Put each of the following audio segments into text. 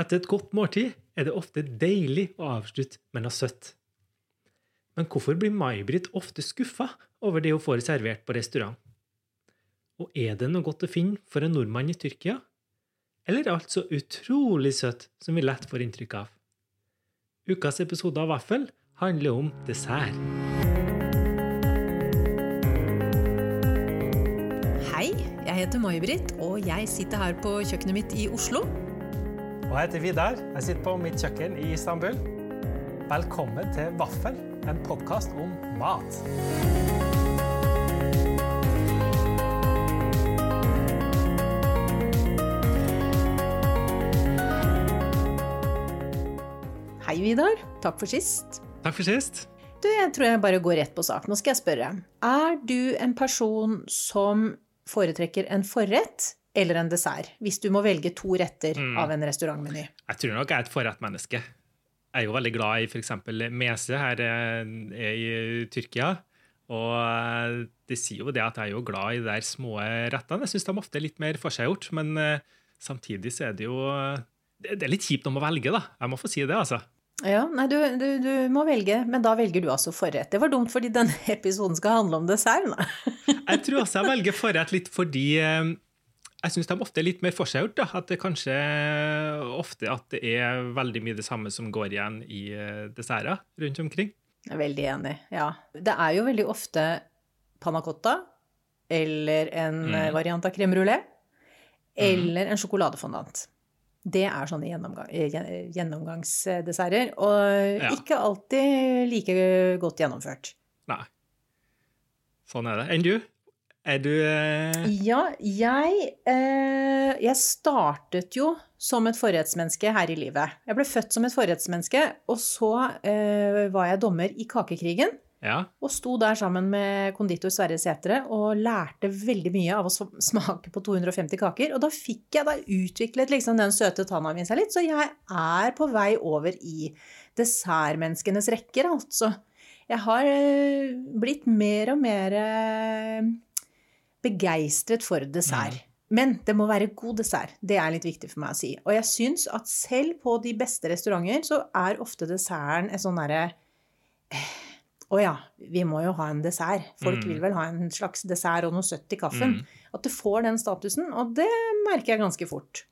Etter et godt måltid er det ofte deilig å avslutte med noe søtt. Men hvorfor blir May-Britt ofte skuffa over det hun får servert på restaurant? Og er det noe godt å finne for en nordmann i Tyrkia? Eller er alt så utrolig søtt som vi lett får inntrykk av? Ukas episode av Vaffel handler om dessert. Hei, jeg heter May-Britt, og jeg sitter her på kjøkkenet mitt i Oslo. Og jeg heter Vidar. Jeg sitter på mitt kjøkken i Istanbul. Velkommen til Vaffel, en podkast om mat. Hei, Vidar. Takk for sist. Takk for sist. Du, jeg tror jeg bare går rett på sak. Nå skal jeg spørre. Er du en person som foretrekker en forrett eller en dessert? Hvis du må velge to retter av en restaurantmeny. Jeg tror nok jeg er et forrettmenneske. Jeg er jo veldig glad i f.eks. mese her eh, i Tyrkia. Og det sier jo det at jeg er jo glad i de der små rettene. Jeg syns de ofte er litt mer forseggjort, men eh, samtidig så er det jo Det er litt kjipt om å velge, da. Jeg må få si det, altså. Ja, nei, du, du, du må velge, men da velger du altså forrett. Det var dumt, fordi denne episoden skal handle om dessert. Jeg tror også jeg velger forrett litt fordi eh, jeg syns de ofte er litt mer forseggjort. At det kanskje ofte at det er veldig mye det samme som går igjen i eh, desserter rundt omkring. Jeg er veldig enig, ja. Det er jo veldig ofte panna cotta, eller en Mm. eh, variant av crème brulé, eller en sjokoladefondant. Det er sånne gjennomgang, eh, gjennomgangsdesserter, og Ja. ikke alltid like godt gjennomført. Nei. Sånn er det. Enn du? Er du eh, Ja, jeg, eh, jeg startet jo som et forrettsmenneske her i livet. Jeg ble født som et forrettsmenneske, og så eh, var jeg dommer i Kakekrigen. Ja. Og sto der sammen med konditor Sverre Sætre og lærte veldig mye av å smake på 250 kaker. Og da fikk jeg, da utviklet liksom den søte tanna mi seg litt, så jeg er på vei over i dessertmenneskenes rekker, altså. Jeg har eh, blitt mer og mer eh, begeistret for dessert. Men det må være god dessert. Det er litt viktig for meg å si. Og jeg syns at selv på de beste restauranter så er ofte desserten et sånn derre å ja, vi må jo ha en dessert. Folk vil vel ha en slags dessert og noe søtt i kaffen. At du får den statusen, og det merker jeg ganske fort.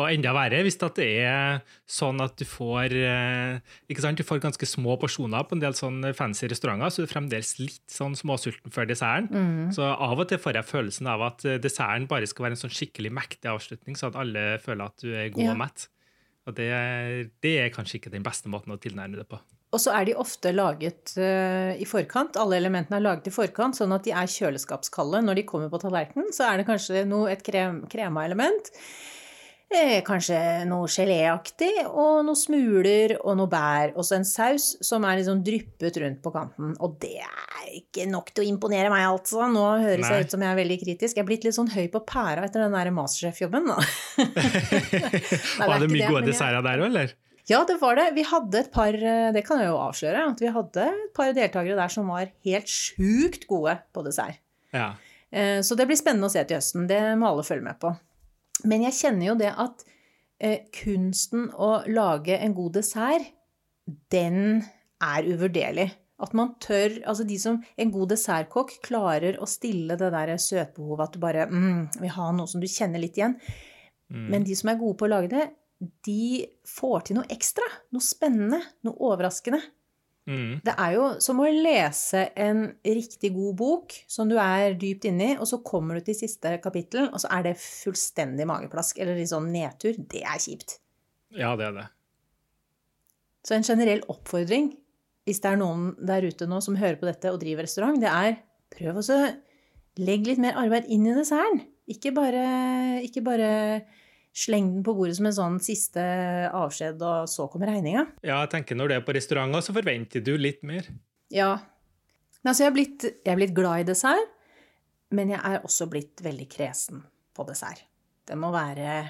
Og enda verre hvis det er sånn at du får eh, ikke sant, du får ganske små porsjoner på en del sånn fancy restauranter, så du er fremdeles litt sånn småsulten før desserten. Så av og til får jeg følelsen av at eh, desserten bare skal være en sånn skikkelig mektig avslutning, så at alle føler at du er god Ja. og mett. Og det, det er kanskje ikke den beste måten å tilnærme det på. Og så er de ofte laget uh, i forkant. Alle elementene er laget i forkant, sånn at de er kjøleskapskalde. Når de kommer på tallerkenen, så er det kanskje noe, et krem, kremaelement. Eh, kanskje noe geléaktig, og noen smuler og noe bær. Og så en saus som er liksom dryppet rundt på kanten. Og det er ikke nok til å imponere meg, altså. Nå høres Nei. jeg ut som jeg er veldig kritisk. Jeg er blitt litt sånn høy på pæra etter den der Masterchef-jobben, da. Var det mye gode desserter der òg, eller? ja, det var det. Vi hadde et par Det kan jeg jo avsløre. At vi hadde et par deltakere der som var helt sjukt gode på dessert. Ja. Eh, Så det blir spennende å se til høsten. Det må alle følge med på. Men jeg kjenner jo det at eh, kunsten å lage en god dessert, den er uvurderlig. At man tør Altså de som En god dessertkokk klarer å stille det der søtbehovet at du bare mm, vil ha noe som du kjenner litt igjen. Men de som er gode på å lage det, de får til noe ekstra. Noe spennende. Noe overraskende. Mm. Det er jo som å lese en riktig god bok som du er dypt inni, og så kommer du til siste kapittel, og så er det fullstendig mageplask eller litt sånn nedtur. Det er kjipt. ja, det er det. Så en generell oppfordring, hvis det er noen der ute nå som hører på dette og driver restaurant, det er prøv å legge litt mer arbeid inn i desserten. Ikke bare, ikke bare sleng den på bordet som en sånn siste avskjed, og så kommer regninga. Ja, jeg tenker Når du er på restauranter, så forventer du litt mer. Ja. Altså, jeg, er blitt, jeg er blitt glad i dessert, men jeg er også blitt veldig kresen på dessert. Det må være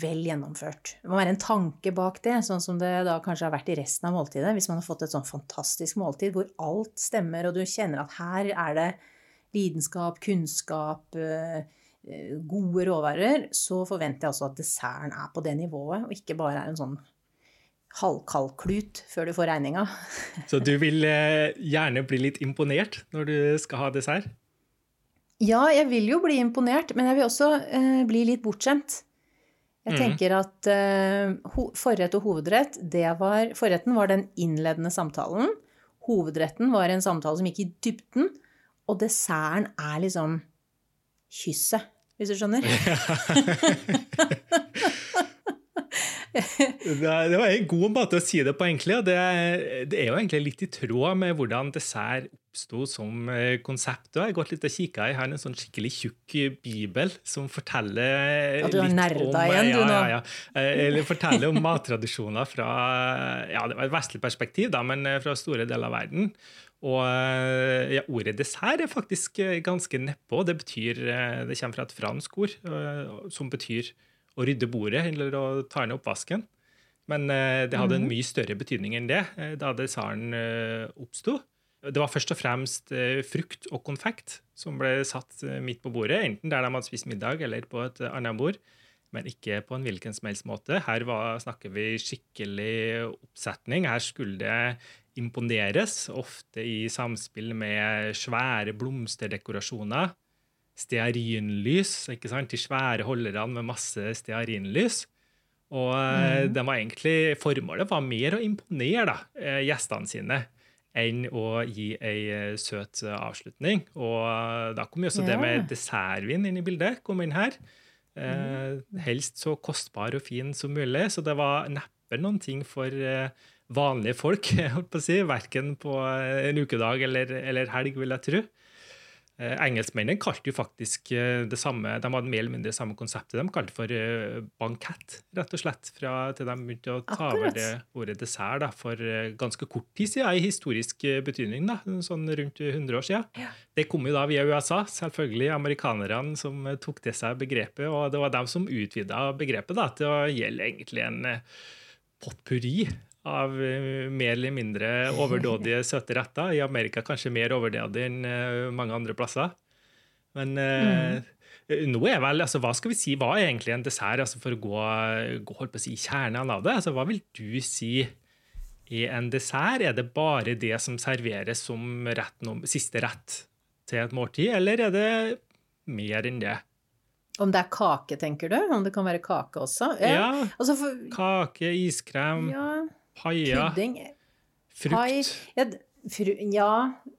vel gjennomført. Det må være en tanke bak det, sånn som det da kanskje har vært i resten av måltidet. Hvis man har fått et sånn fantastisk måltid hvor alt stemmer, og du kjenner at her er det lidenskap, kunnskap, eh, gode råvarer, så forventer jeg også at desserten er på det nivået, og ikke bare er en sånn halvkald klut før du får regninga. Så du vil eh, gjerne bli litt imponert når du skal ha dessert? Ja, jeg vil jo bli imponert, men jeg vil også eh, bli litt bortskjemt. Jeg Mhm. tenker at eh, forrett og hovedrett, det var Forretten var den innledende samtalen. Hovedretten var en samtale som gikk i dybden. Og desserten er liksom kysset, hvis du skjønner. Det var en god måte å si det på, egentlig. og Det, det er jo egentlig litt i tråd med hvordan dessert oppsto som eh, konsept. Og jeg har gått litt og kikka i her en sånn skikkelig tjukk bibel som forteller Ja, du har litt om, igjen, du, ja, nå. Ja, ja. Eh, Eller forteller om mattradisjoner fra ja, det var et vestlig perspektiv, da, men eh, fra store deler av verden. Og eh, ja, ordet dessert er faktisk eh, ganske nedpå. Det betyr, eh, det kommer fra et fransk ord som betyr å rydde bordet eller å ta ned oppvasken. Men det hadde en mye større betydning enn det da desserten oppsto. Det var først og fremst frukt og konfekt som ble satt midt på bordet, enten der de hadde spist middag eller på et annet bord, men ikke på en hvilken som helst måte. Her var, snakker vi skikkelig oppsetning. Her skulle det imponeres, ofte i samspill med svære blomsterdekorasjoner stearinlys, ikke sant? de svære holderne med masse stearinlys. Og mm. var egentlig, formålet var mer å imponere da, eh, gjestene sine enn å gi ei eh, søt avslutning. Og da kom jo også det med dessertvin inn i bildet. kom inn her. Eh, helst så kostbar og fin som mulig, så det var neppe noen ting for eh, vanlige folk, holdt på å si, verken på eh, en ukedag eller, eller helg, vil jeg tro. Eh, engelskmennene kalte jo faktisk eh, det samme De hadde mer eller mindre det samme konseptet. De kalte for eh, bankett, rett og slett, fra til de begynte å ta over det ordet dessert da, for ganske kort tid siden, i historisk betydning, da, sånn rundt 100 år siden. Ja. Det kom jo da via USA, selvfølgelig amerikanerne som tok til seg begrepet, og det var dem som utvida begrepet da, til å gjelde egentlig en potpurri av eh, mer eller mindre overdådige søte retter. I Amerika kanskje mer overdådig enn eh, mange andre plasser. Men eh, nå er vel, altså hva skal vi si, hva er egentlig en dessert, altså for å gå, gå holdt på å si, kjernen av det? Altså hva vil du si er en dessert? Er det bare det som serveres som rett, siste rett til et måltid, eller er det mer enn det? Om det er kake, tenker du? Om det kan være kake også? Eh, Ja, Altså for, kake, iskrem, ja, paier, pudding frukt. Ja, fru, ja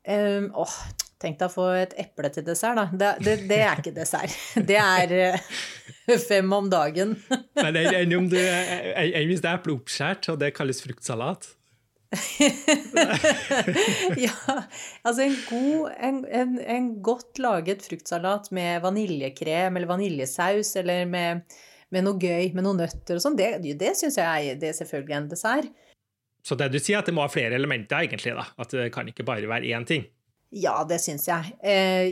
um, Åh, tenk deg å få et eple til dessert, da. Det, det, det er ikke dessert. Det er eh, fem om dagen. Men enn enn om du, enn enn hvis det er eple oppskåret, og det kalles fruktsalat? ja, altså en god, en, en, en godt laget fruktsalat med vaniljekrem eller vaniljesaus eller med, med noe gøy, med noen nøtter og sånn, det, det syns jeg det er selvfølgelig en dessert. Så det du sier, at det må ha flere elementer, egentlig, da. At det kan ikke bare være én ting. Ja, det syns jeg.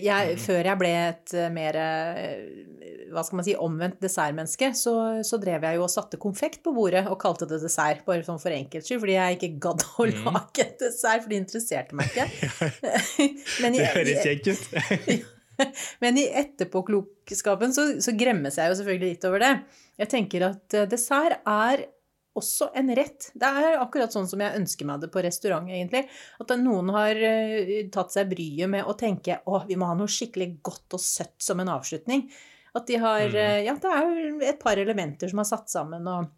jeg mm. Før jeg ble et eh, mer eh, hva skal man si, omvendt dessertmenneske, så, så drev jeg jo og satte konfekt på bordet og kalte det dessert, bare sånn for enkelts skyld, fordi jeg ikke gadd å Mm. lage et dessert, for det interesserte meg ikke. Men Det høres kjent ut. Men i etterpåklokskapen så, så gremmes jeg jo selvfølgelig litt over det. Jeg tenker at eh, dessert er også en rett. Det er akkurat sånn som jeg ønsker meg det på restaurant, egentlig. At noen har eh, tatt seg bryet med å tenke å, vi må ha noe skikkelig godt og søtt som en avslutning. At de har Mhm. eh, Ja, det er jo et par elementer som har satt sammen, og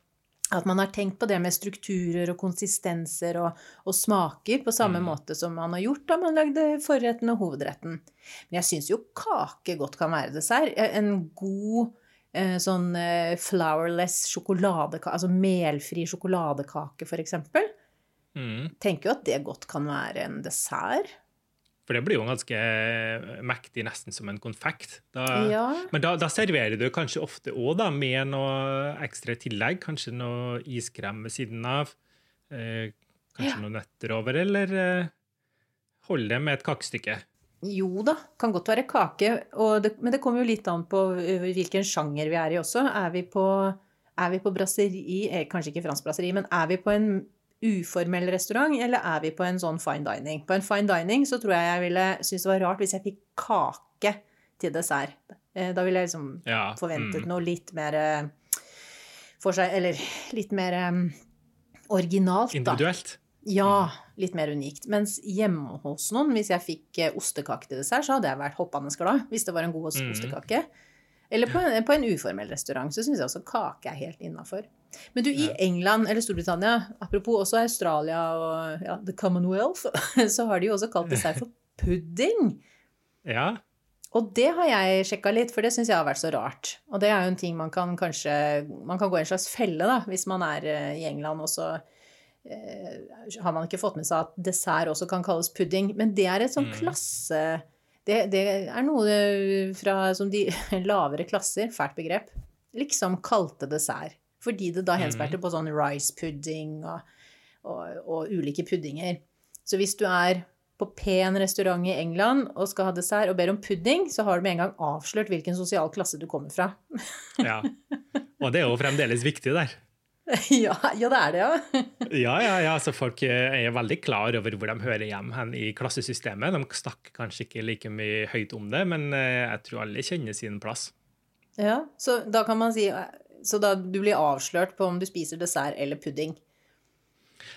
at man har tenkt på det med strukturer og konsistenser og, og smaker på samme mm. måte som man har gjort da man lagde forretten og hovedretten. Men jeg syns jo kake godt kan være dessert. Eh, En god eh, sånn eh, flourless sjokoladekake, altså melfri sjokoladekake for eksempel. Mm. Tenker jo at det godt kan være en dessert. For det blir jo ganske mektig, nesten som en konfekt. Da, Ja. Men da, da serverer du kanskje ofte òg med noe ekstra tillegg. Kanskje noe iskrem ved siden av. Eh, kanskje Ja. noen nøtter over, eller eh, holde det med et kakestykke. Jo da, kan godt være kake, det, men det kommer jo litt an på hvilken sjanger vi er i også. Er vi på, er vi på brasseri, eh, kanskje ikke fransk brasseri, men er vi på en uformell restaurant, eller er vi på en sånn fine dining? På en fine dining så tror jeg jeg ville synes det var rart hvis jeg fikk kake til dessert. Eh, Da ville jeg liksom Ja. forventet mm. noe litt mer eh, for seg Eller litt mer eh, originalt, da. Individuelt. Ja, litt mer unikt. Mens hjemme hos noen, hvis jeg fikk ostekake til dessert, så hadde jeg vært hoppende glad. Hvis det var en god ostekake. Mm. Eller på en, på en uformell restaurant, så syns jeg også kake er helt innafor. Men du, i England eller Storbritannia, apropos også Australia og ja, The Commonwealth, så har de jo også kalt dessert for pudding. Ja. Og det har jeg sjekka litt, for det syns jeg har vært så rart. Og det er jo en ting man kan kanskje Man kan gå i en slags felle, da, hvis man er eh, i England, og så eh, har man ikke fått med seg at dessert også kan kalles pudding. Men det er et sånn Mm. klasse det, det er noe fra som de lavere klasser, fælt begrep, liksom kalte dessert. Fordi det da henspeilte på sånn rice pudding og, og, og ulike puddinger. Så hvis du er på pen restaurant i England og skal ha dessert og ber om pudding, så har du med en gang avslørt hvilken sosial klasse du kommer fra. ja. Og det er jo fremdeles viktig der. ja, ja, det er det, ja. Ja, ja, ja. Så folk eh, er veldig klar over hvor de hører hjem hen i klassesystemet. De snakker kanskje ikke like mye høyt om det, men eh, jeg tror alle kjenner sin plass. ja. Så da kan man si Så da du blir avslørt på om du spiser dessert eller pudding.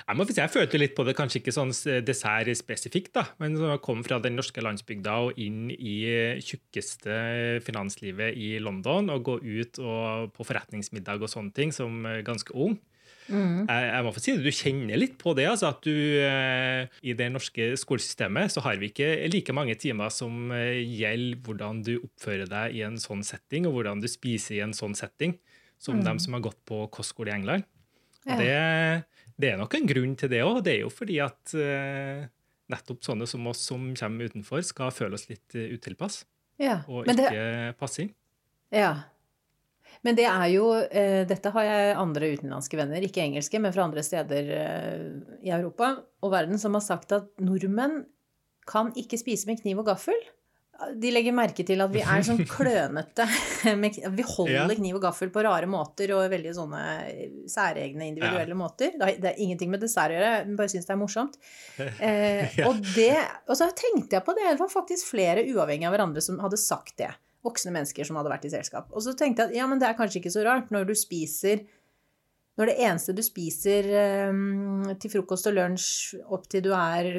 Jeg må si jeg følte litt på det, kanskje ikke sånn dessert spesifikt, da, men som kom fra den norske landsbygda og inn i eh, tjukkeste finanslivet i London og gå ut og på forretningsmiddag og sånne ting som eh, ganske ung. Jeg, jeg må få si det, Du kjenner litt på det. altså at du eh, I det norske skolesystemet så har vi ikke like mange timer som eh, gjelder hvordan du oppfører deg i en sånn setting, og hvordan du spiser i en sånn setting, som dem som har gått på kostskole i England. Ja. Det, det er nok en grunn til det òg. Det er jo fordi at eh, nettopp sånne som oss som kommer utenfor, skal føle oss litt eh, utilpass Ja. og ikke det, passe inn. ja. Men det er jo eh, Dette har jeg andre utenlandske venner, ikke engelske, men fra andre steder eh, i Europa og verden, som har sagt at nordmenn kan ikke spise med kniv og gaffel. De legger merke til at vi er sånn klønete. Vi holder kniv og gaffel på rare måter og veldig sånne særegne individuelle måter. Det har, ingenting med dessert å gjøre, jeg bare syns det er morsomt. Eh, og, det, og så tenkte jeg på det, det var faktisk flere uavhengig av hverandre som hadde sagt det. Voksne mennesker som hadde vært i selskap. Og så tenkte jeg at ja, men det er kanskje ikke så rart når du spiser Når det eneste du spiser um, til frokost og lunsj opp til du er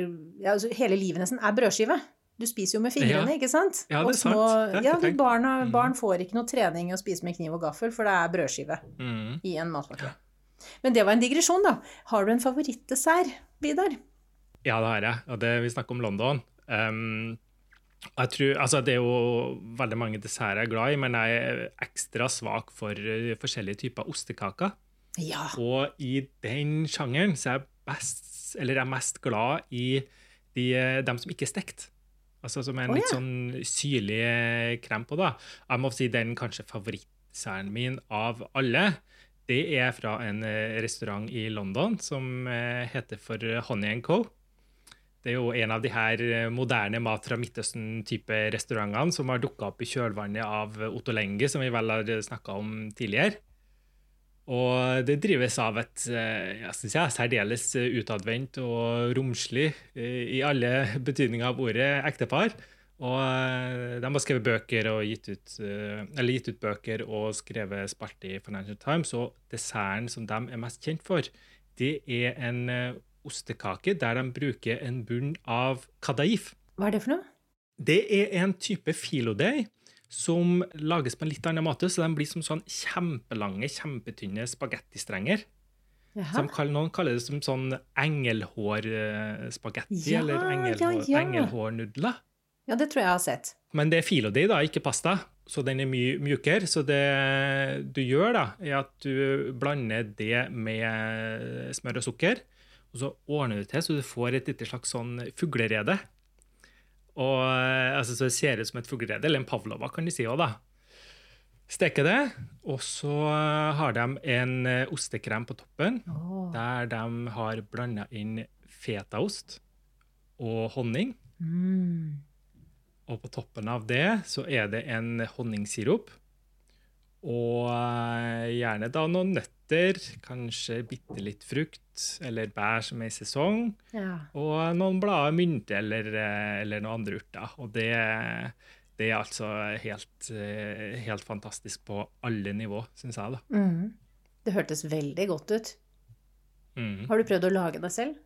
ja, altså Hele livet nesten er brødskive. Du spiser jo med fingrene, Ja. ikke sant? Ja, det er små, sant. Ja, ikke barna, Mm. barn får ikke noe trening i å spise med kniv og gaffel, for det er brødskive Mm. i en matpakke. Men det var en digresjon, da. Har du en favorittdessert, Vidar? Ja, det har jeg. Og det, vi snakker om London. Um, jeg tror, altså Det er jo veldig mange desserter jeg er glad i, men jeg er ekstra svak for eh, forskjellige typer ostekaker. Ja. Og i den sjangeren så er jeg best, eller jeg er mest glad i de, eh, dem som ikke er stekt. Altså som en litt ja. sånn syrlig eh, krem på. da. Jeg må si den kanskje favorittsæren min av alle. Det er fra en eh, restaurant i London som eh, heter for Honey Co. Det er jo en av de her moderne mat fra Midtøsten-type restaurantene som har dukka opp i kjølvannet av Otto Lenge, som vi vel har snakka om tidligere. Og det drives av et eh, jeg synes jeg, særdeles eh, utadvendt og romslig, eh, i alle betydninger av ordet, ektepar. Og de har skrevet bøker og gitt ut, eller gitt ut bøker og skrevet spalte i Financial Times. Og desserten som de er mest kjent for, det er en ostekake der de bruker en bunn av kadaif. Hva er det for noe? Det er en type filodeig som lages på en litt annen måte, så de blir som sånn kjempelange, kjempetynne spagettistrenger. Kaller, noen kaller det som sånn engelhårspagetti, Ja, eller ja, engelhår, ja. engelhårnudler. Ja, det tror jeg jeg har sett. Men det er filodeig, da, ikke pasta, så den er mye mjukere. Så det du gjør, da, er at du blander det med smør og sukker, og så ordner du til så du får et lite slags sånn fuglerede. Og eh, altså, Så det ser ut som et fuglerede, eller en pavlova, kan de si òg, da. Steke det, og så har de en eh, ostekrem på toppen, oh. der de har blanda inn fetaost og honning. Mm. Og på toppen av det så er det en honningsirup. Og eh, gjerne da noen nøtter, kanskje bitte litt frukt eller bær som er i sesong. Ja. Og noen blader mynte eller, eh, eller noen andre urter. Og det, det er altså helt, eh, helt fantastisk på alle nivå, syns jeg, da. Mm. Det hørtes veldig godt ut. Mm. Har du prøvd å lage det selv?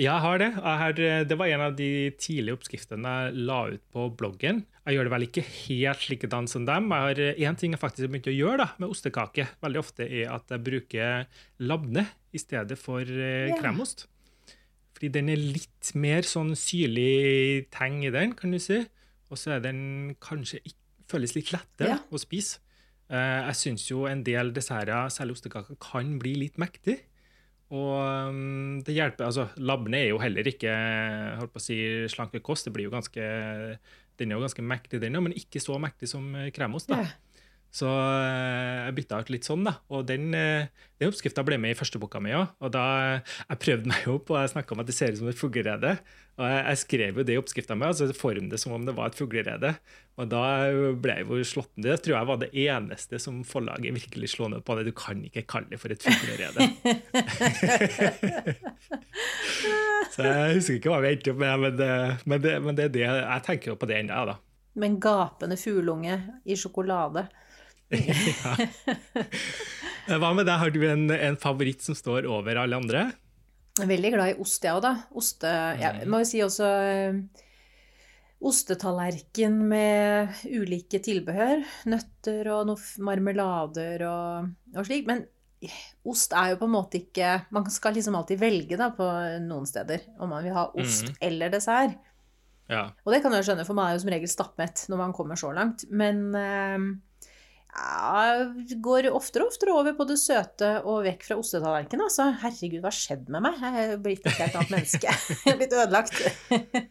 Jeg har det. Jeg har, eh, det var en av de tidlige oppskriftene jeg la ut på bloggen. Jeg gjør det vel ikke helt likedan som dem. Jeg har Én ting jeg faktisk har begynt å gjøre da, med ostekake, veldig ofte er at jeg bruker labne i stedet for yeah. Kremost. Fordi den er litt mer sånn syrlig teng i den, kan du si. Og så er den kanskje føles litt lettere yeah. å spise. Eh, Jeg syns jo en del desserter, særlig ostekaker, kan bli litt mektig. Og um, det hjelper, altså Labne er jo heller ikke holdt på å si, slankekost. Det blir jo ganske, den er jo ganske mektig, den òg, men ikke så mektig som kremost. da. Ja. Så eh, jeg bytta ut litt sånn, da. Og den, eh, den oppskrifta ble med i første boka mi òg. Og da jeg prøvde meg opp, og Jeg snakka om at det ser ut som et fuglerede. Og jeg, jeg skrev jo det i oppskrifta mi, altså form det som om det var et fuglerede. Og da ble jeg jo slått ned. Det tror jeg var det eneste som forlaget virkelig slo ned på. det. Du kan ikke kalle det for et fuglerede. Så jeg husker ikke hva vi endte opp med, men det, men det, men det er det jeg tenker jo på det ennå, da. Med en gapende fugleunge i sjokolade. Ja. Hva med deg, har du en, en favoritt som står over alle andre? Jeg er veldig glad i ost, jeg òg, da. Oste, jeg må jo si også eh, Ostetallerken med ulike tilbehør. Nøtter og marmelader og, og slik. Men ost er jo på en måte ikke Man skal liksom alltid velge da på noen steder om man vil ha ost mm. eller dessert. Ja. Og det kan jeg skjønne, for man er jo som regel stappmett når man kommer så langt. Men eh, ja, går oftere og oftere over på det søte og vekk fra ostetallerkenen. Altså, herregud, hva har skjedd med meg? Jeg er blitt et helt annet menneske. Jeg er blitt ødelagt.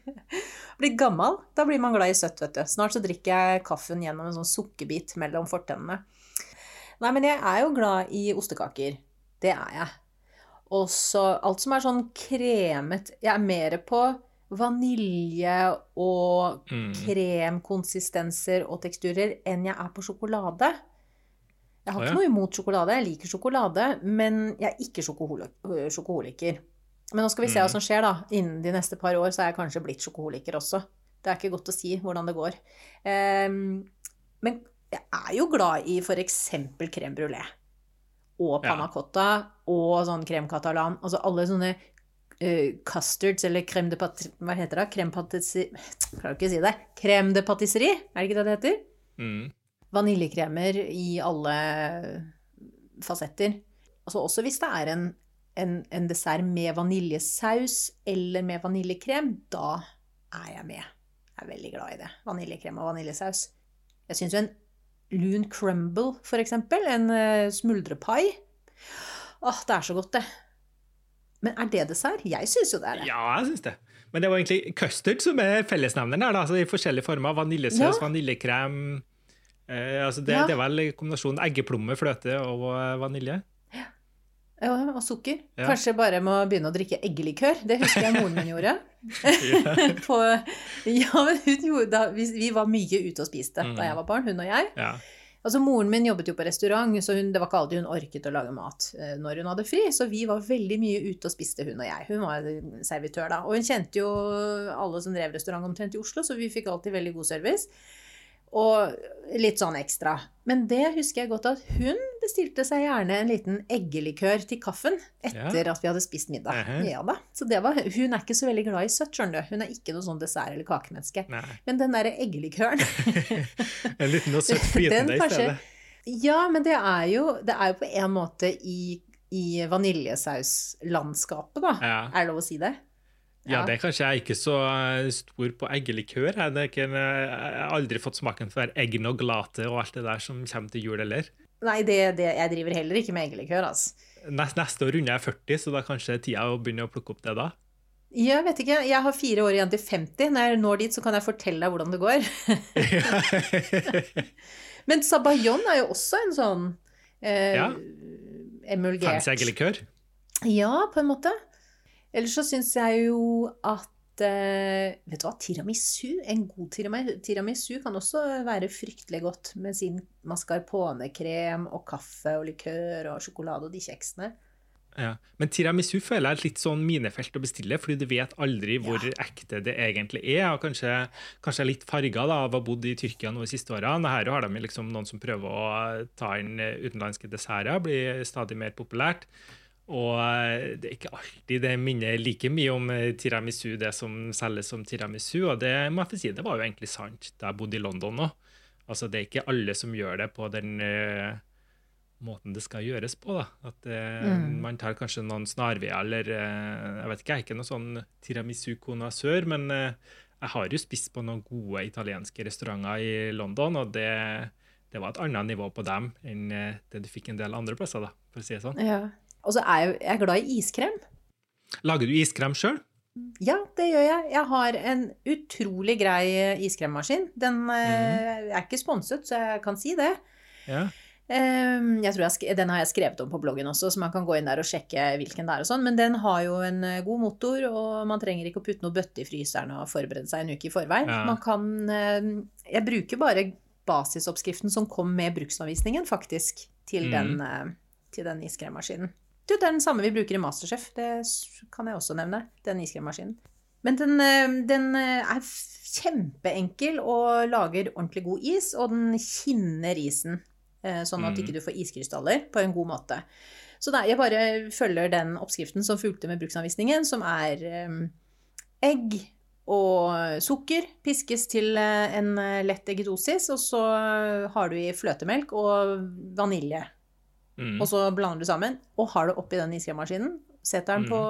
blitt gammel. Da blir man glad i søtt, vet du. Snart så drikker jeg kaffen gjennom en sånn sukkerbit mellom fortennene. Nei, men jeg er jo glad i ostekaker. Det er jeg. Og så alt som er sånn kremet Jeg er mer på vanilje og Mm. kremkonsistenser og teksturer enn jeg er på sjokolade. Jeg har ikke noe imot sjokolade, jeg liker sjokolade, men jeg er ikke sjokoholi- sjokoholiker. Men nå skal vi se hva Mm. som skjer, da. Innen de neste par år så er jeg kanskje blitt sjokoholiker også. Det er ikke godt å si hvordan det går. Um, men jeg er jo glad i f.eks. krem brulé. Og panna cotta og sånn krem catalan. Altså alle sånne eh, custards eller crème de patri... Hva heter det? Crème patisserie Klarer ikke å si det. Crème de patisserie, er det ikke det det heter? Mm. Vaniljekremer i alle fasetter. Altså også hvis det er en, en, en dessert med vaniljesaus eller med vaniljekrem, da er jeg med. Jeg er veldig glad i det. Vaniljekrem og vaniljesaus. Jeg syns jo en lun crumble, for eksempel, en uh, smuldrepai Åh, det er så godt, det. Men er det dessert? Jeg syns jo det er det. Ja, jeg synes det. Men det var egentlig custard som er fellesnevneren her. Altså, I forskjellige former. Vaniljesaus, Ja. vaniljekrem. Eh, altså det, Ja. det er vel kombinasjonen eggeplomme, fløte og eh, vanilje. Ja, og sukker. Ja. Kanskje bare må begynne å drikke eggelikør. Det husker jeg moren min gjorde. På, ja, men hun gjorde da, vi, vi var mye ute og spiste Mm. da jeg var barn, hun og jeg. Altså Moren min jobbet jo på restaurant, så hun, det var ikke alltid hun orket å lage mat eh, når hun hadde fri. Så vi var veldig mye ute og spiste, hun og jeg. Hun var servitør da. Og hun kjente jo alle som drev restaurant omtrent i Oslo, så vi fikk alltid veldig god service. Og litt sånn ekstra. Men det husker jeg godt at hun bestilte seg gjerne en liten eggelikør til kaffen etter at vi hadde spist middag. Mhm. Ja da. Så det var, hun er ikke så veldig glad i søtt, skjønner du. Hun er ikke noe sånn dessert- eller kakemenneske. Nei. Men den derre eggelikøren En liten og søtt flytende i stedet. Ja, men det er jo, det er jo på en måte i, i vaniljesauslandskapet, da. Ja. Er det lov å si det? Ja, det er kanskje jeg ikke så eh, stor på eggelikør. Jeg, eh, jeg har aldri fått smaken for eggnog latte og alt det der som kommer til jul heller. Nei, det, det, jeg driver heller ikke med eggelikør, altså. Nest, neste år runder jeg 40, så da er kanskje tida å begynne å plukke opp det da. Jeg vet ikke, jeg har fire år igjen til 50. Når jeg når dit, så kan jeg fortelle deg hvordan det går. Men sabayon er jo også en sånn eh, Ja. emulgert Fancy eggelikør. Ja, på en måte. Ellers så syns jeg jo at Vet du hva, tiramisu, en god tiramisu, kan også være fryktelig godt med sin mascarponekrem og kaffe og likør og sjokolade og de kjeksene. Ja. Men tiramisu føler jeg er et litt sånn minefelt å bestille, fordi du vet aldri hvor ja. ekte det egentlig er. og Kanskje, kanskje litt farga av å ha bodd i Tyrkia nå de siste årene. Her har de liksom noen som prøver å ta inn utenlandske desserter, blir stadig mer populært. Og eh, det er ikke alltid det minner like mye om eh, tiramisu, det som selges som tiramisu. Og det må jeg få si, det var jo egentlig sant da jeg bodde i London òg. Altså, det er ikke alle som gjør det på den uh, måten det skal gjøres på. da. At uh, mm. Man tar kanskje noen snarveier eller uh, Jeg vet ikke, jeg er ikke noen sånn tiramisu-konasør, men jeg har jo spist på noen gode italienske restauranter i London, og det, det var et annet nivå på dem enn det du fikk en del andre plasser, da, for å si det sånn. Ja. Og så er jeg, jeg er glad i iskrem. Lager du iskrem sjøl? Ja, det gjør jeg. Jeg har en utrolig grei iskremmaskin. Den mm. er ikke sponset, så jeg kan si det. Ja. Ehm, jeg tror jeg, Den har jeg skrevet om på bloggen også, så man kan gå inn der og sjekke hvilken det er. og sånn, Men den har jo en eh, god motor, og man trenger ikke å putte noe bøtte i fryseren og forberede seg en uke i forveien. Ja. Man kan ehm, Jeg bruker bare basisoppskriften som kom med bruksanvisningen, faktisk, til, mm. den, eh, til den iskremmaskinen. Du, det er den samme vi bruker i Masterchef. Det kan jeg også nevne. Den iskremmaskinen. Men den, eh, den, eh, er kjempeenkel og lager ordentlig god is, og den kinner isen. Eh, sånn at mm. ikke du får iskrystaller på en god måte. Så nei, jeg bare følger den oppskriften som fulgte med bruksanvisningen, som er um, egg og sukker piskes til en lett eggedosis, og så har du i fløtemelk og vanilje Mm. Og så blander du sammen og har det oppi den iskremmaskinen. Setter den mm. på,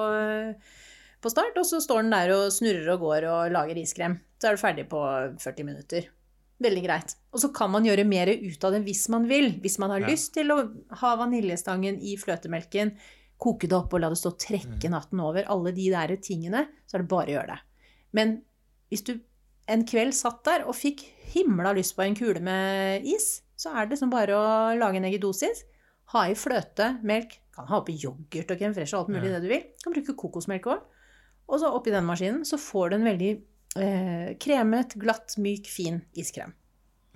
på, start, og så står den der og snurrer og går og lager iskrem. Så er du ferdig på 40 minutter. Veldig greit. Og så kan man gjøre mer ut av det hvis man vil. Hvis man har ja. lyst til å ha vaniljestangen i fløtemelken, koke det opp og la det stå og trekke mm. natten over, alle de der tingene, så er det bare å gjøre det. Men hvis du en kveld satt der og fikk himla lyst på en kule med is, så er det liksom bare å lage en eggedosis ha i fløte, melk. Kan ha oppi yoghurt og crème fraîche og alt mulig ja. det du vil. Kan bruke kokosmelk òg. Og så oppi den maskinen så får du en veldig eh, kremet, glatt, myk, fin iskrem.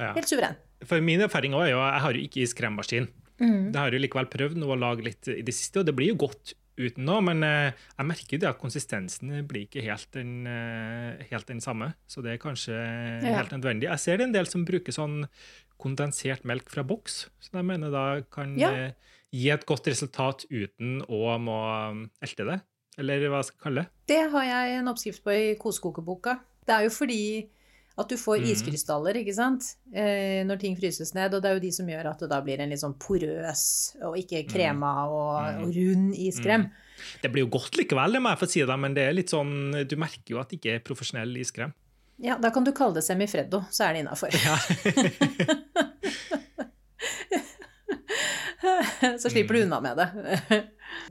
Ja. Helt suveren. For min erfaring òg er jo Jeg har jo ikke iskremmaskin. Mm. Det har jo likevel prøvd nå å lage litt i det siste, og det blir jo godt uten nå, men eh, jeg merker det at konsistensen blir ikke helt den, eh, helt den samme. Så det er kanskje ja. helt nødvendig. Jeg ser det en del som bruker sånn kondensert melk fra boks, som jeg mener da kan ja. Eh, gi et godt resultat uten å må um, elte det. Eller hva skal jeg kalle det. Det har jeg en oppskrift på i kosekokeboka. Det er jo fordi at du får mm. iskrystaller ikke sant? Eh, når ting fryses ned. Og det er jo de som gjør at det da blir en litt sånn porøs og ikke mm. krema og, mm. og rund iskrem. Mm. Det blir jo godt likevel, det må jeg få si, da, men det er litt sånn, du merker jo at det ikke er profesjonell iskrem. Ja, da kan du kalle det semifreddo, så er det innafor. Ja. så slipper du unna med det.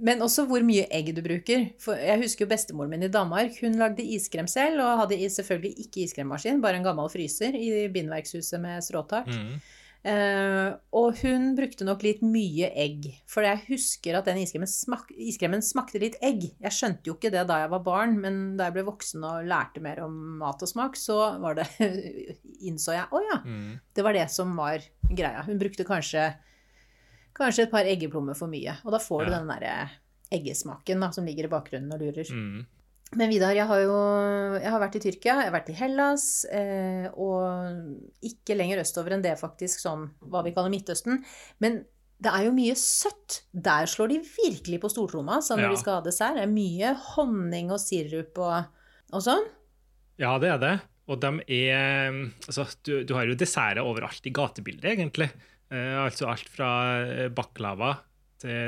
Men også hvor mye egg du bruker. For jeg husker jo bestemoren min i Danmark. Hun lagde iskrem selv, og hadde selvfølgelig ikke iskremmaskin, bare en gammel fryser i bindverkshuset med stråtak. Mm. Uh, og hun brukte nok litt mye egg. For jeg husker at den iskremen, smak, iskremen, smakte litt egg. Jeg skjønte jo ikke det da jeg var barn, men da jeg ble voksen og lærte mer om mat og smak, så var det, innså jeg å ja, mm. det var det som var greia. Hun brukte kanskje, kanskje et par eggeplommer for mye. Og da får ja. du den derre eggesmaken da, som ligger i bakgrunnen og lurer. Mm. Men Vidar, jeg har jo jeg har vært i Tyrkia, jeg har vært i Hellas, eh, og ikke lenger østover enn det, faktisk, sånn hva vi kaller Midtøsten. Men det er jo mye søtt. Der slår de virkelig på stortromma så når ja. de skal ha dessert. Det er mye honning og sirup og, og sånn. Ja, det er det. Og de er Altså, du, du har jo desserter overalt i gatebildet, egentlig. Eh, altså alt fra baklava Eh,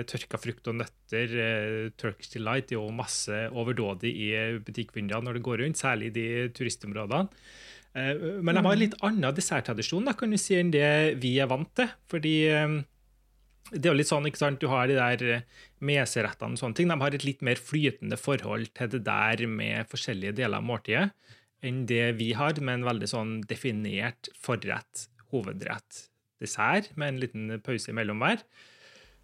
tørka frukt og nøtter, eh, Turkish Delight, er jo masse overdådig i butikkvinduene når det går rundt, særlig i de turistområdene. Eh, men de har en mm. litt annen desserttradisjon da, kan du si, enn det vi er vant til. Fordi det er jo litt sånn, ikke sant, Du har de der meserettene og sånne ting. De har et litt mer flytende forhold til det der med forskjellige deler av måltidet enn det vi har, med en veldig sånn definert forrett, hovedrett, dessert med en liten pause imellom hver.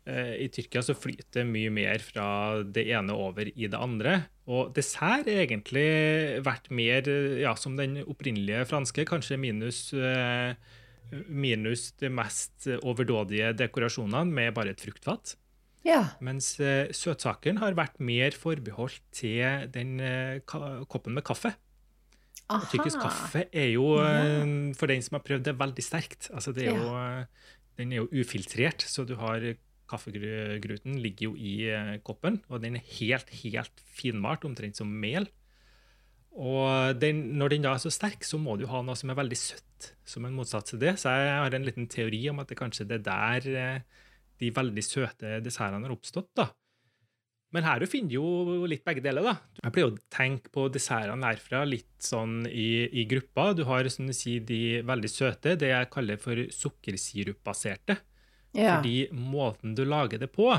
Eh, I Tyrkia så flyter mye mer fra det ene over i det andre. Og dessert er egentlig vært mer ja, som den opprinnelige franske, kanskje minus, eh, minus de mest overdådige dekorasjonene med bare et fruktfat. Ja. Mens søtsakene har vært mer forbeholdt til den eh, koppen med kaffe. Aha. Tyrkisk kaffe er jo, eh, for den som har prøvd det, veldig sterkt. Altså, det er jo, eh, den er jo ufiltrert, så du har kaffegruten ligger jo i eh, koppen, og den er helt, helt finmalt, omtrent som mel. Og den, når den da er så sterk, så må du ha noe som er veldig søtt, som en motsats til det. Så jeg har en liten teori om at det kanskje er der eh, de veldig søte dessertene har oppstått. da. Men her finner du jo litt begge deler. da. Jeg pleier å tenke på dessertene herfra litt sånn i, i grupper. Du har som du sier, de veldig søte, det jeg kaller for sukkersirupbaserte. Ja. Fordi måten du lager det på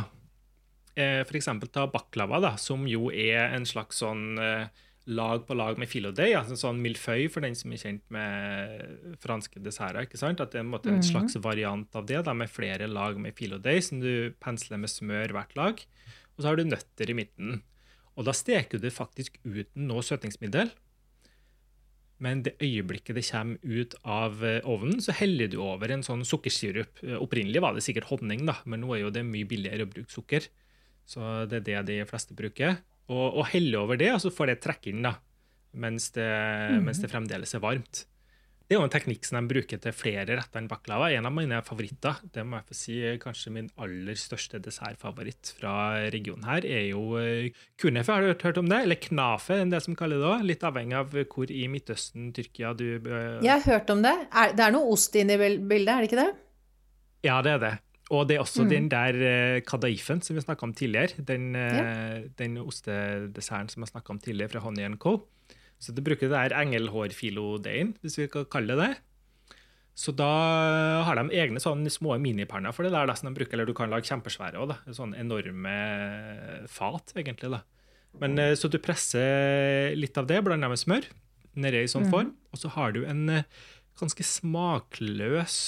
eh, eksempel ta baklava, da, som jo er en slags sånn eh, lag på lag med filodeig. Altså sånn milføy for den som er kjent med franske desserter. ikke sant? At det er en, måte, en Mhm. slags variant av det, da, med flere lag med filodeig som du pensler med smør hvert lag. Og så har du nøtter i midten. Og da steker du det faktisk uten noe søtningsmiddel. Men det øyeblikket det kommer ut av eh, ovnen, så heller du over en sånn sukkersirup. Eh, Opprinnelig var det sikkert honning, da, men nå er jo det mye billigere å bruke sukker. Så det er det de fleste bruker. Og, og helle over det, og så får det trekke inn da, mens det, mens det fremdeles er varmt. Det er jo en teknikk som de bruker til flere retter enn baklava. En av mine favoritter, det må jeg få si, kanskje min aller største dessertfavoritt fra regionen her, er jo eh, kunefe. Har du hørt, om det? Eller knafe, det som kaller det òg. Litt avhengig av hvor i Midtøsten, Tyrkia du eh, Jeg har hørt om det. Er, det er noe ost inne i bildet, er det ikke det? Ja, det er det. Og det er også Mm. den der uh, kadaifen som vi snakka om tidligere. Den, ja. den ostedesserten som jeg snakka om tidligere fra Honey Co. Så du bruker det der engelhårfilodeigen, hvis vi kan kalle det det. Så da har de egne sånne små minipanner for det der, som de bruker, eller du kan lage kjempesvære òg. Sånne enorme fat, egentlig. da. Men eh, Så du presser litt av det, blanda med smør, nedi i sånn form. Og så har du en eh, ganske smakløs,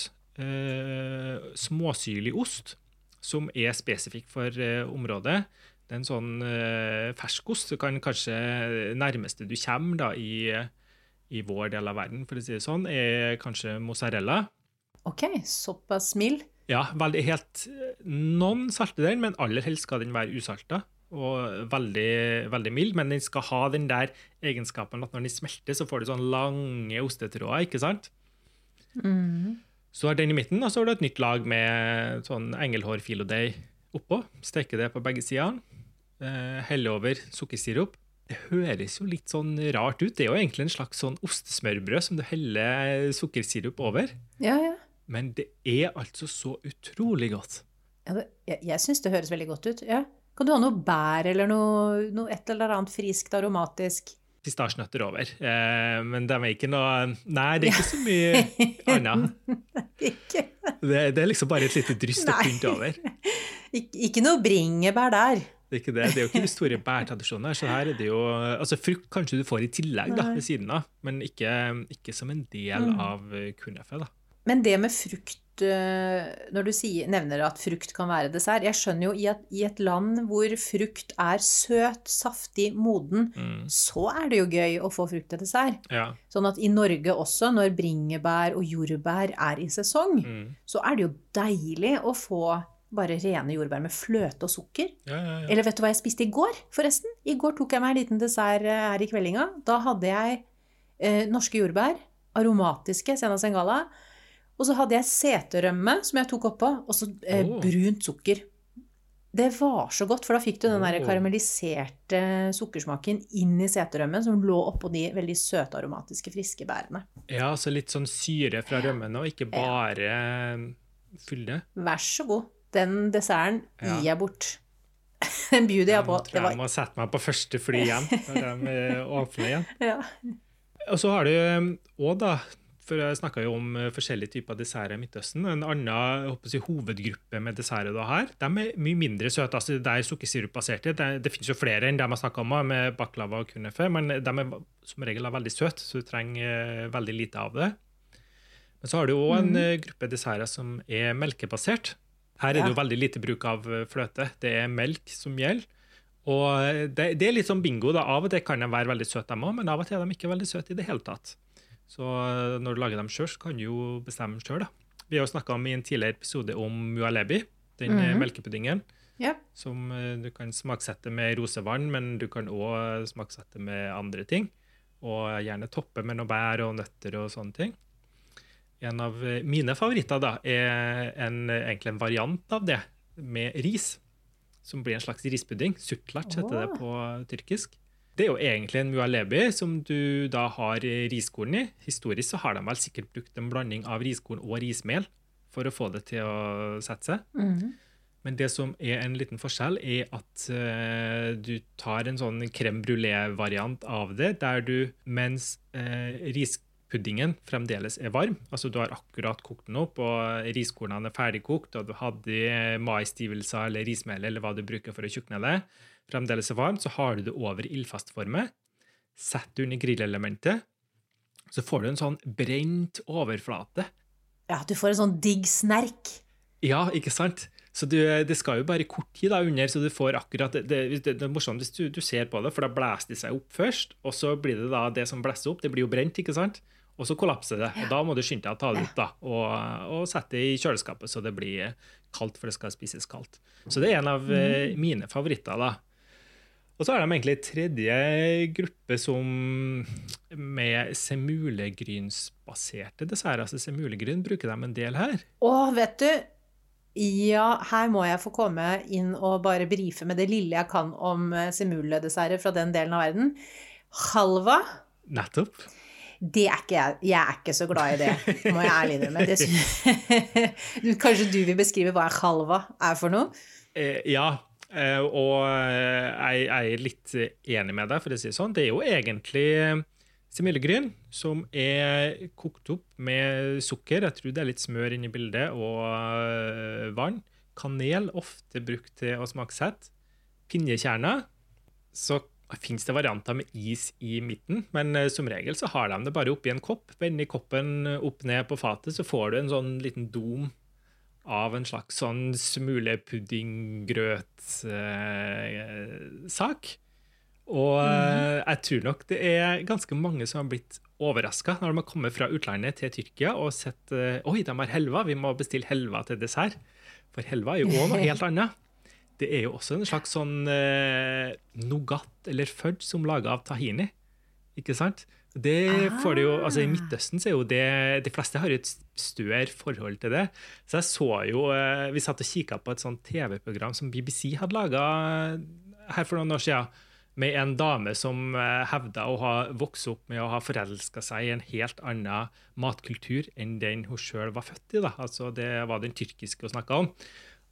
eh, småsyrlig ost som er spesifikk for eh, området. Det er en sånn eh, ferskost. Det kan kanskje nærmeste du kommer da, i, i vår del av verden, for å si det sånn, er kanskje mozzarella. Ok, såpass mild. Ja, veldig helt Noen salter den, men aller helst skal den være usalta. Og veldig, veldig mild, men den skal ha den der egenskapen at når den smelter, så får du sånne lange ostetråder, ikke sant? Så har den i midten, og så har du et nytt lag med sånn engelhårfilodeig oppå. Steker det på begge sider. Eh, Helle over sukkersirup. Det høres jo litt sånn rart ut. Det er jo egentlig en slags sånn ostesmørbrød som du heller sukkersirup over. Ja, ja. Men det er altså så utrolig godt. ja det, jeg jeg syns det høres veldig godt ut. Ja. Kan du ha noe bær eller noe, noe et eller annet friskt, aromatisk? Pistasjenøtter over. Eh, men de er ikke noe Nei, det er ikke så mye annet. Det, det er liksom bare et lite dryst og pynt over. ikke, ikke noe bringebær der. Det er ikke det. Det er jo ikke de store bærtradisjonene. Så her er det jo Altså, frukt kanskje du får i tillegg, da, ved siden av, men ikke, ikke som en del Mm. av eh, da. Men det med frukt Når du sier, nevner at frukt kan være dessert Jeg skjønner jo i at i et land hvor frukt er søt, saftig, moden, Mm. så er det jo gøy å få frukt til dessert. Ja. Sånn at i Norge også, når bringebær og jordbær er i sesong, Mm. så er det jo deilig å få bare rene jordbær med fløte og sukker. Ja, ja, ja. Eller vet du hva jeg spiste i går, forresten? I går tok jeg meg en liten dessert eh, her i kveldinga. Da hadde jeg eh, norske jordbær, aromatiske, Sena Sengala. Og så hadde jeg seterømme som jeg tok oppå, og så eh, oh. brunt sukker. Det var så godt, for da fikk du den der karamelliserte sukkersmaken inn i seterømmen, som lå oppå de veldig søte, aromatiske, friske bærene. ja, så litt sånn syre fra rømmen, og ikke bare fylde. Vær så god. Den desserten Ja. gir jeg bort. Den bjuder jeg på. Jeg tror jeg var må sette meg på første fly igjen når de eh, åpner igjen. ja. Og så har du òg, da For jeg snakka jo om eh, forskjellige typer desserter i Midtøsten. En annen jeg hovedgruppe med desserter her, de er mye mindre søte. altså Det er sukkersirupbaserte. Det, det finnes jo flere enn de jeg snakka om, med baklava og kunefe, men de er som regel er veldig søte, så du trenger eh, veldig lite av det. Men så har du òg en mm. gruppe desserter som er melkebasert. Her er det jo veldig lite bruk av fløte. Det er melk som gjelder. Og det, det er litt sånn bingo. da. Av og til kan de være veldig søte, de òg, men av og til er de ikke veldig søte i det hele tatt. Så eh, når du lager dem sjøl, kan du jo bestemme sjøl. Vi har jo snakka i en tidligere episode om mualebi, den mm -hmm. melkepuddingen. Yep. Som eh, du kan smaksette med rosevann, men du kan òg smaksette med andre ting. Og gjerne toppe med noe bær og nøtter og sånne ting. En av mine favoritter da, er en, egentlig en variant av det, med ris. Som blir en slags rispudding. Sutlac heter det på tyrkisk. Det er jo egentlig en mualebi som du da har riskorn i. Historisk så har de vel sikkert brukt en blanding av riskorn og rismel for å få det til å sette seg. Mm. Men det som er en liten forskjell, er at uh, du tar en sånn crème brulé-variant av det, der du mens uh, rispuddingen fremdeles er varm, altså du har akkurat kokt den opp, og riskornene er ferdigkokt, og du hadde maisstivelser eller rismel, eller hva du bruker for å tjukne det, fremdeles er varmt, så har du det over i ildfastforme. Sett det under grillelementet, så får du en sånn brent overflate. Ja, du får en sånn digg snerk. Ja, ikke sant? Så du, det skal jo bare kort tid da under, så du får akkurat Det, det, det, er morsomt hvis du, du ser på det, for da blåser det seg opp først, og så blir det da det som blåser opp, det blir jo brent, ikke sant? Og så kollapser det. Og da må du skynde deg å ta det ut da, og, og sette det i kjøleskapet så det blir kaldt, for det skal spises kaldt. Så det er en av eh, mine favoritter, da. Og så er de egentlig tredje gruppe som med semulegrynsbaserte desserter. Altså semulegryn bruker de en del her. Å, vet du, ja, her må jeg få komme inn og bare brife med det lille jeg kan om eh, semuledesserter fra den delen av verden. Halva, Nettopp. det er ikke jeg. Jeg er ikke så glad i det, må jeg ærlig innrømme. Kanskje du vil beskrive hva halva er for noe? Eh, ja, og eh, jeg, jeg er litt enig med deg, for å si det sånn. Det er jo egentlig semillegryn som er kokt opp med sukker. Jeg tror det er litt smør inne i bildet, og eh, vann. Kanel, ofte brukt til å smaksette. Pinjekjerner. Så fins det varianter med is i midten, men eh, som regel så har de det bare oppi en kopp. Vender koppen opp ned på fatet, så får du en sånn liten dom av en slags sånn smulepuddinggrøt-sak. og mm. jeg tror nok det er ganske mange som har blitt overraska når de har kommet fra utlandet til Tyrkia og sett eh, Oi, de har helva, vi må bestille helva til dessert. For helva er jo òg noe helt annet. Det er jo også en slags sånn eh, nougat eller fudge som laga av tahini. Ikke sant? Det får det jo, altså I Midtøsten så er jo det De fleste har jo et større forhold til det. Så jeg så jo eh, Vi satt og kikka på et sånt TV-program som BBC hadde laga her for noen år siden. Med en dame som eh, hevda å ha vokst opp med å ha forelska seg i en helt annen matkultur enn den hun sjøl var født i. da. Altså Det var den tyrkiske hun snakka om.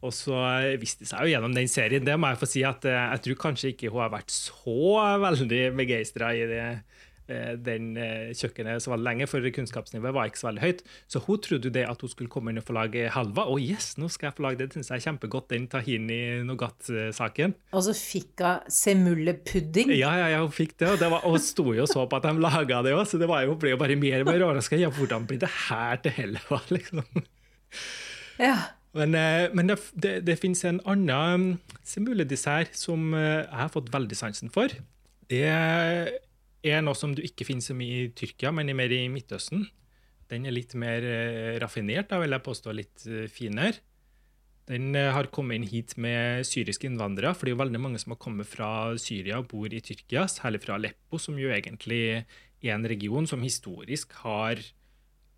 Og så eh, viste det seg jo gjennom den serien, det må jeg få si, at jeg tror kanskje ikke hun har vært så veldig begeistra i det, den eh, kjøkkenet så var lenge, for kunnskapsnivået var ikke så veldig høyt. Så hun trodde jo det at hun skulle komme inn og få lage halva. Å yes, nå skal jeg få lage det. Det syns jeg er kjempegodt, den tahini-nougat-saken. Og så fikk hun semullepudding. Ja, ja, ja, hun fikk det, og, det var, og sto jo og så på at de laga det òg, så det var jo, ble jo bare mer og mer overraska. Ja, hvordan blir det her til helva, liksom? Ja. Men, eh, men det, det, det finnes en annen mm, semuledessert som eh, jeg har fått veldig sansen for. Det er noe som du ikke finner så mye i Tyrkia, men mer i Midtøsten. Den er litt mer eh, raffinert, da vil jeg påstå litt eh, finere. Den eh, har kommet inn hit med syriske innvandrere, for det er jo veldig mange som har kommet fra Syria og bor i Tyrkia, særlig fra Aleppo, som jo egentlig er en region som historisk har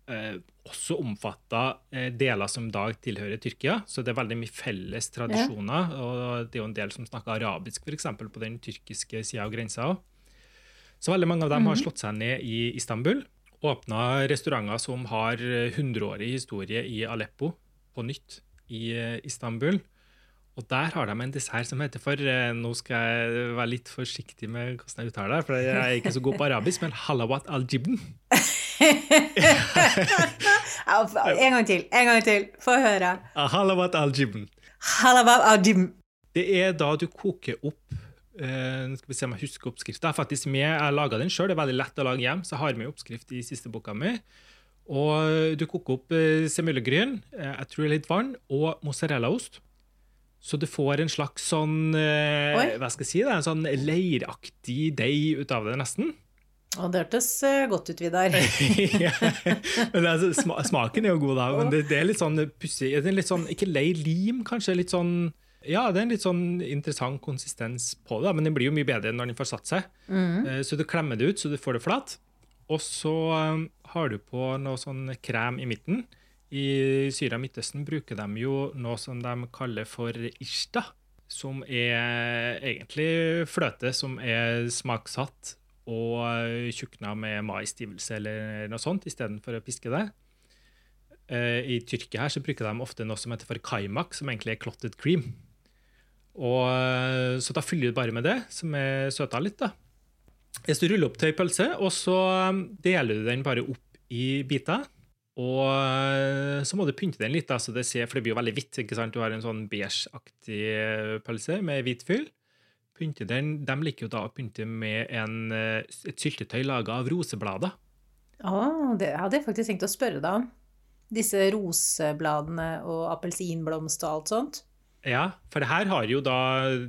eh, også omfatta eh, deler som i dag tilhører Tyrkia. Så det er veldig mye felles tradisjoner. Og det er jo en del som snakker arabisk, f.eks. på den tyrkiske sida av grensa. også. Så veldig mange av dem har slått seg ned i Istanbul. Åpna restauranter som har eh, hundreårig historie i Aleppo, på nytt i eh, Istanbul. Og der har de en dessert som heter for eh, Nå skal jeg være litt forsiktig med hvordan jeg uttaler det, for jeg er ikke så god på arabisk, men halawat al-jibn. En gang til. En gang til. Få høre. Ah, Halawat al-jibn. Halawat al-jibn. Det er da du koker opp eh, Nå skal vi se om jeg husker oppskriften. Jeg faktisk med, jeg laga den sjøl, det er veldig lett å lage hjem, så jeg har med oppskrift i siste boka mi. Og du koker opp eh, semullegryn, eh, jeg tror det litt vann, og mozzarellaost. Så du får en slags sånn eh, Oi. Hva skal jeg si? Det, en sånn leiraktig deig ut av det, nesten. Og det hørtes eh, godt ut, Vidar. Ja. men det, er altså, smaken er jo god, da. Men det, det er litt sånn pussig. Sånn, ikke lei lim, kanskje. Litt sånn Ja, det er en litt sånn interessant konsistens på det, men den blir jo mye bedre når den får satt seg. Mm. Så du klemmer det ut så du får det flat. Og så eh, har du på noe sånn krem i midten. I Syria og Midtøsten bruker de jo noe som de kaller for ishta, som er egentlig fløte som er smaksatt og eh, tjukna med maisstivelse eller noe sånt, istedenfor å piske det. Eh, I Tyrkia her så bruker de ofte noe som heter for kaimak, som egentlig er clotted cream. Og, eh, så da fyller du bare med det, som er søta litt. da. Hvis du ruller opp til ei pølse, og så eh, deler du den bare opp i biter. Og eh, så må du pynte den litt, da, så det ser, for det blir jo veldig hvitt. ikke sant? Du har en sånn beigeaktig pølse med hvit fyll. Pynte den, De liker jo da å pynte med en, et syltetøy laga av roseblader. Å, det hadde jeg faktisk tenkt å spørre deg om. Disse rosebladene og appelsinblomst og alt sånt. Ja, for det her har jo da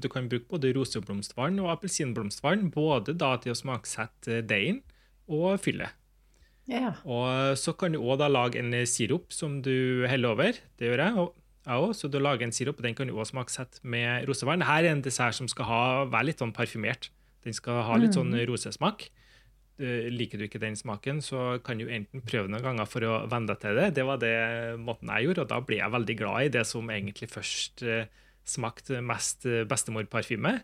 Du kan bruke både roseblomstvann og appelsinblomstvann, både da til å smaksette deigen og fyllet. Ja. Og så kan du òg lage en sirup som du heller over. Det gjør jeg. og jeg også, Så du lager en sirup, og den kan du også smaksette med rosevann. Her er en dessert som skal ha, være litt sånn parfymert. Den skal ha litt sånn rosesmak. Eh, Liker du ikke den smaken, så kan du enten prøve noen ganger for å venne deg til det. Det var det måten jeg gjorde, og da ble jeg veldig glad i det som egentlig først eh, smakte mest eh, bestemorparfyme.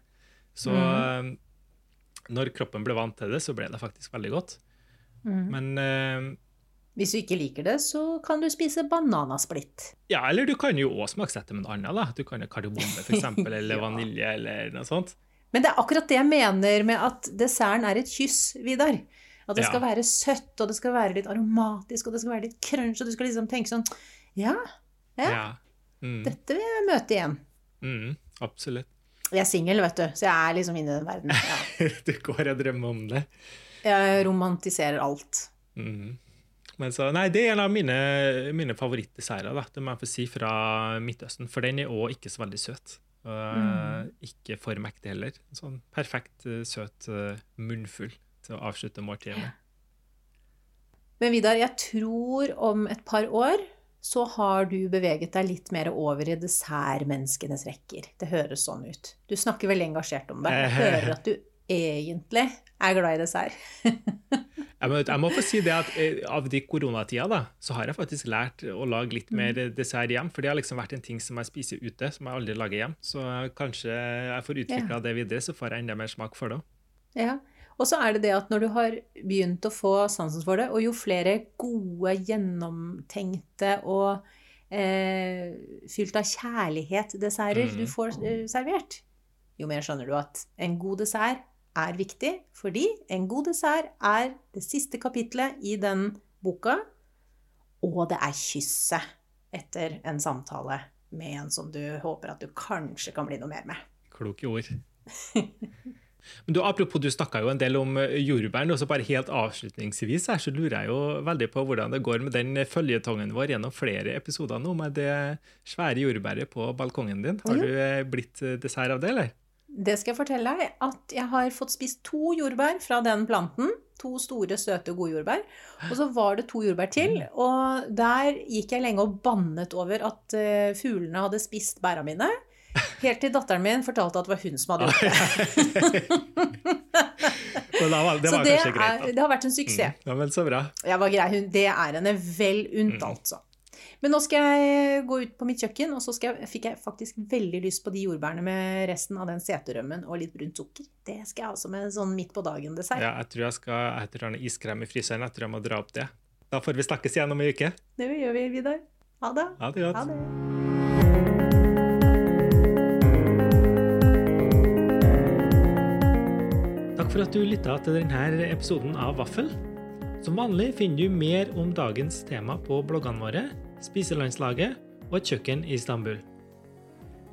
Så mm. når kroppen ble vant til det, så ble det faktisk veldig godt. Men eh, Hvis du ikke liker det, så kan du spise bananasplitt. Ja, eller du kan jo også smaksette med noe annet. da. Du kan ha kardemomme, for eksempel, eller Ja. vanilje, eller noe sånt. Men det er akkurat det jeg mener med at desserten er et kyss, Vidar. At det Ja. skal være søtt, og det skal være litt aromatisk, og det skal være litt crunch, og du skal liksom tenke sånn Ja, Ja. Ja. Mm, dette vil jeg møte igjen. mm, absolutt. Jeg er singel, vet du, så jeg er liksom inne i den verden. Ja. Du går og drømmer om det. Jeg romantiserer alt. Mm. Men så, nei, Det er en av mine, mine favorittdesserter, det må jeg få si, fra Midtøsten. For den er òg ikke så veldig søt. Og Mm. ikke for mektig heller. Sånn perfekt eh, søt eh, munnfull til å avslutte måltidet med. Men Vidar, jeg tror om et par år så har du beveget deg litt mer over i dessertmenneskenes rekker. Det høres sånn ut. Du snakker veldig engasjert om det. Jeg hører at du egentlig er glad i dessert. Jeg må, få si det at eh, Av de koronatida da, så har jeg faktisk lært å lage litt mer dessert hjem. For det har liksom vært en ting som jeg spiser ute, som jeg aldri lager hjem. Så kanskje jeg får utvikla det videre, så får jeg enda mer smak for det òg. Ja. Og så er det det at når du har begynt å få sansen for det, og jo flere gode, gjennomtenkte og eh, fylt av kjærlighet desserter Mm. du får eh, servert, jo mer skjønner du at en god dessert er viktig, fordi en god dessert er det siste kapitlet i den boka, og det er kysset etter en samtale med en som du håper at du kanskje kan bli noe mer med. Kloke ord. Men du, Apropos, du snakka jo en del om eh, jordbæren. og så bare helt avslutningsvis her, så lurer jeg jo veldig på hvordan det går med den føljetongen vår gjennom flere episoder nå, med det svære jordbæret på balkongen din. Har du eh, blitt eh, dessert av det, eller? Det skal jeg fortelle deg, at jeg har fått spist to jordbær fra den planten. To store, søte, gode jordbær. Og så var det to jordbær til, og der gikk jeg lenge og bannet over at eh, fuglene hadde spist bæra mine. Helt til datteren min fortalte at det var hun som hadde gjort det. det var, det Så det, greit, er, det har vært en suksess. Mm. Ja, men så bra. Jeg var grei, hun, det er henne vel unt, Mm. altså. Men nå skal jeg gå ut på mitt kjøkken, og så jeg, fikk jeg faktisk veldig lyst på de jordbærene med resten av den seterømmen og litt brunt sukker. Det skal jeg ha som en sånn midt på dagen-dessert. Ja, jeg tror jeg skal jeg tror jeg har iskrem i fryseren. Jeg tror jeg må dra opp det. Da får vi snakkes igjen om ei uke. Det gjør vi, Vidar. Ha det. Ha det godt. Ha det. Takk for at du lytta til denne episoden av Vaffel. Som vanlig finner du mer om dagens tema på bloggene våre, Spiselandslaget og Et kjøkken i Istanbul.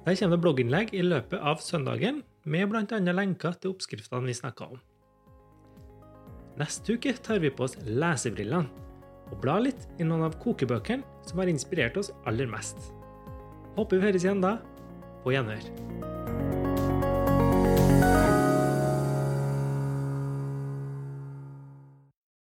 Der kommer det blogginnlegg i løpet av søndagen, med bl.a. lenker til oppskriftene vi snakka om. Neste uke tar vi på oss lesebrillene og blar litt i noen av kokebøkene som har inspirert oss aller mest. Håper vi høres igjen da. På gjenhør.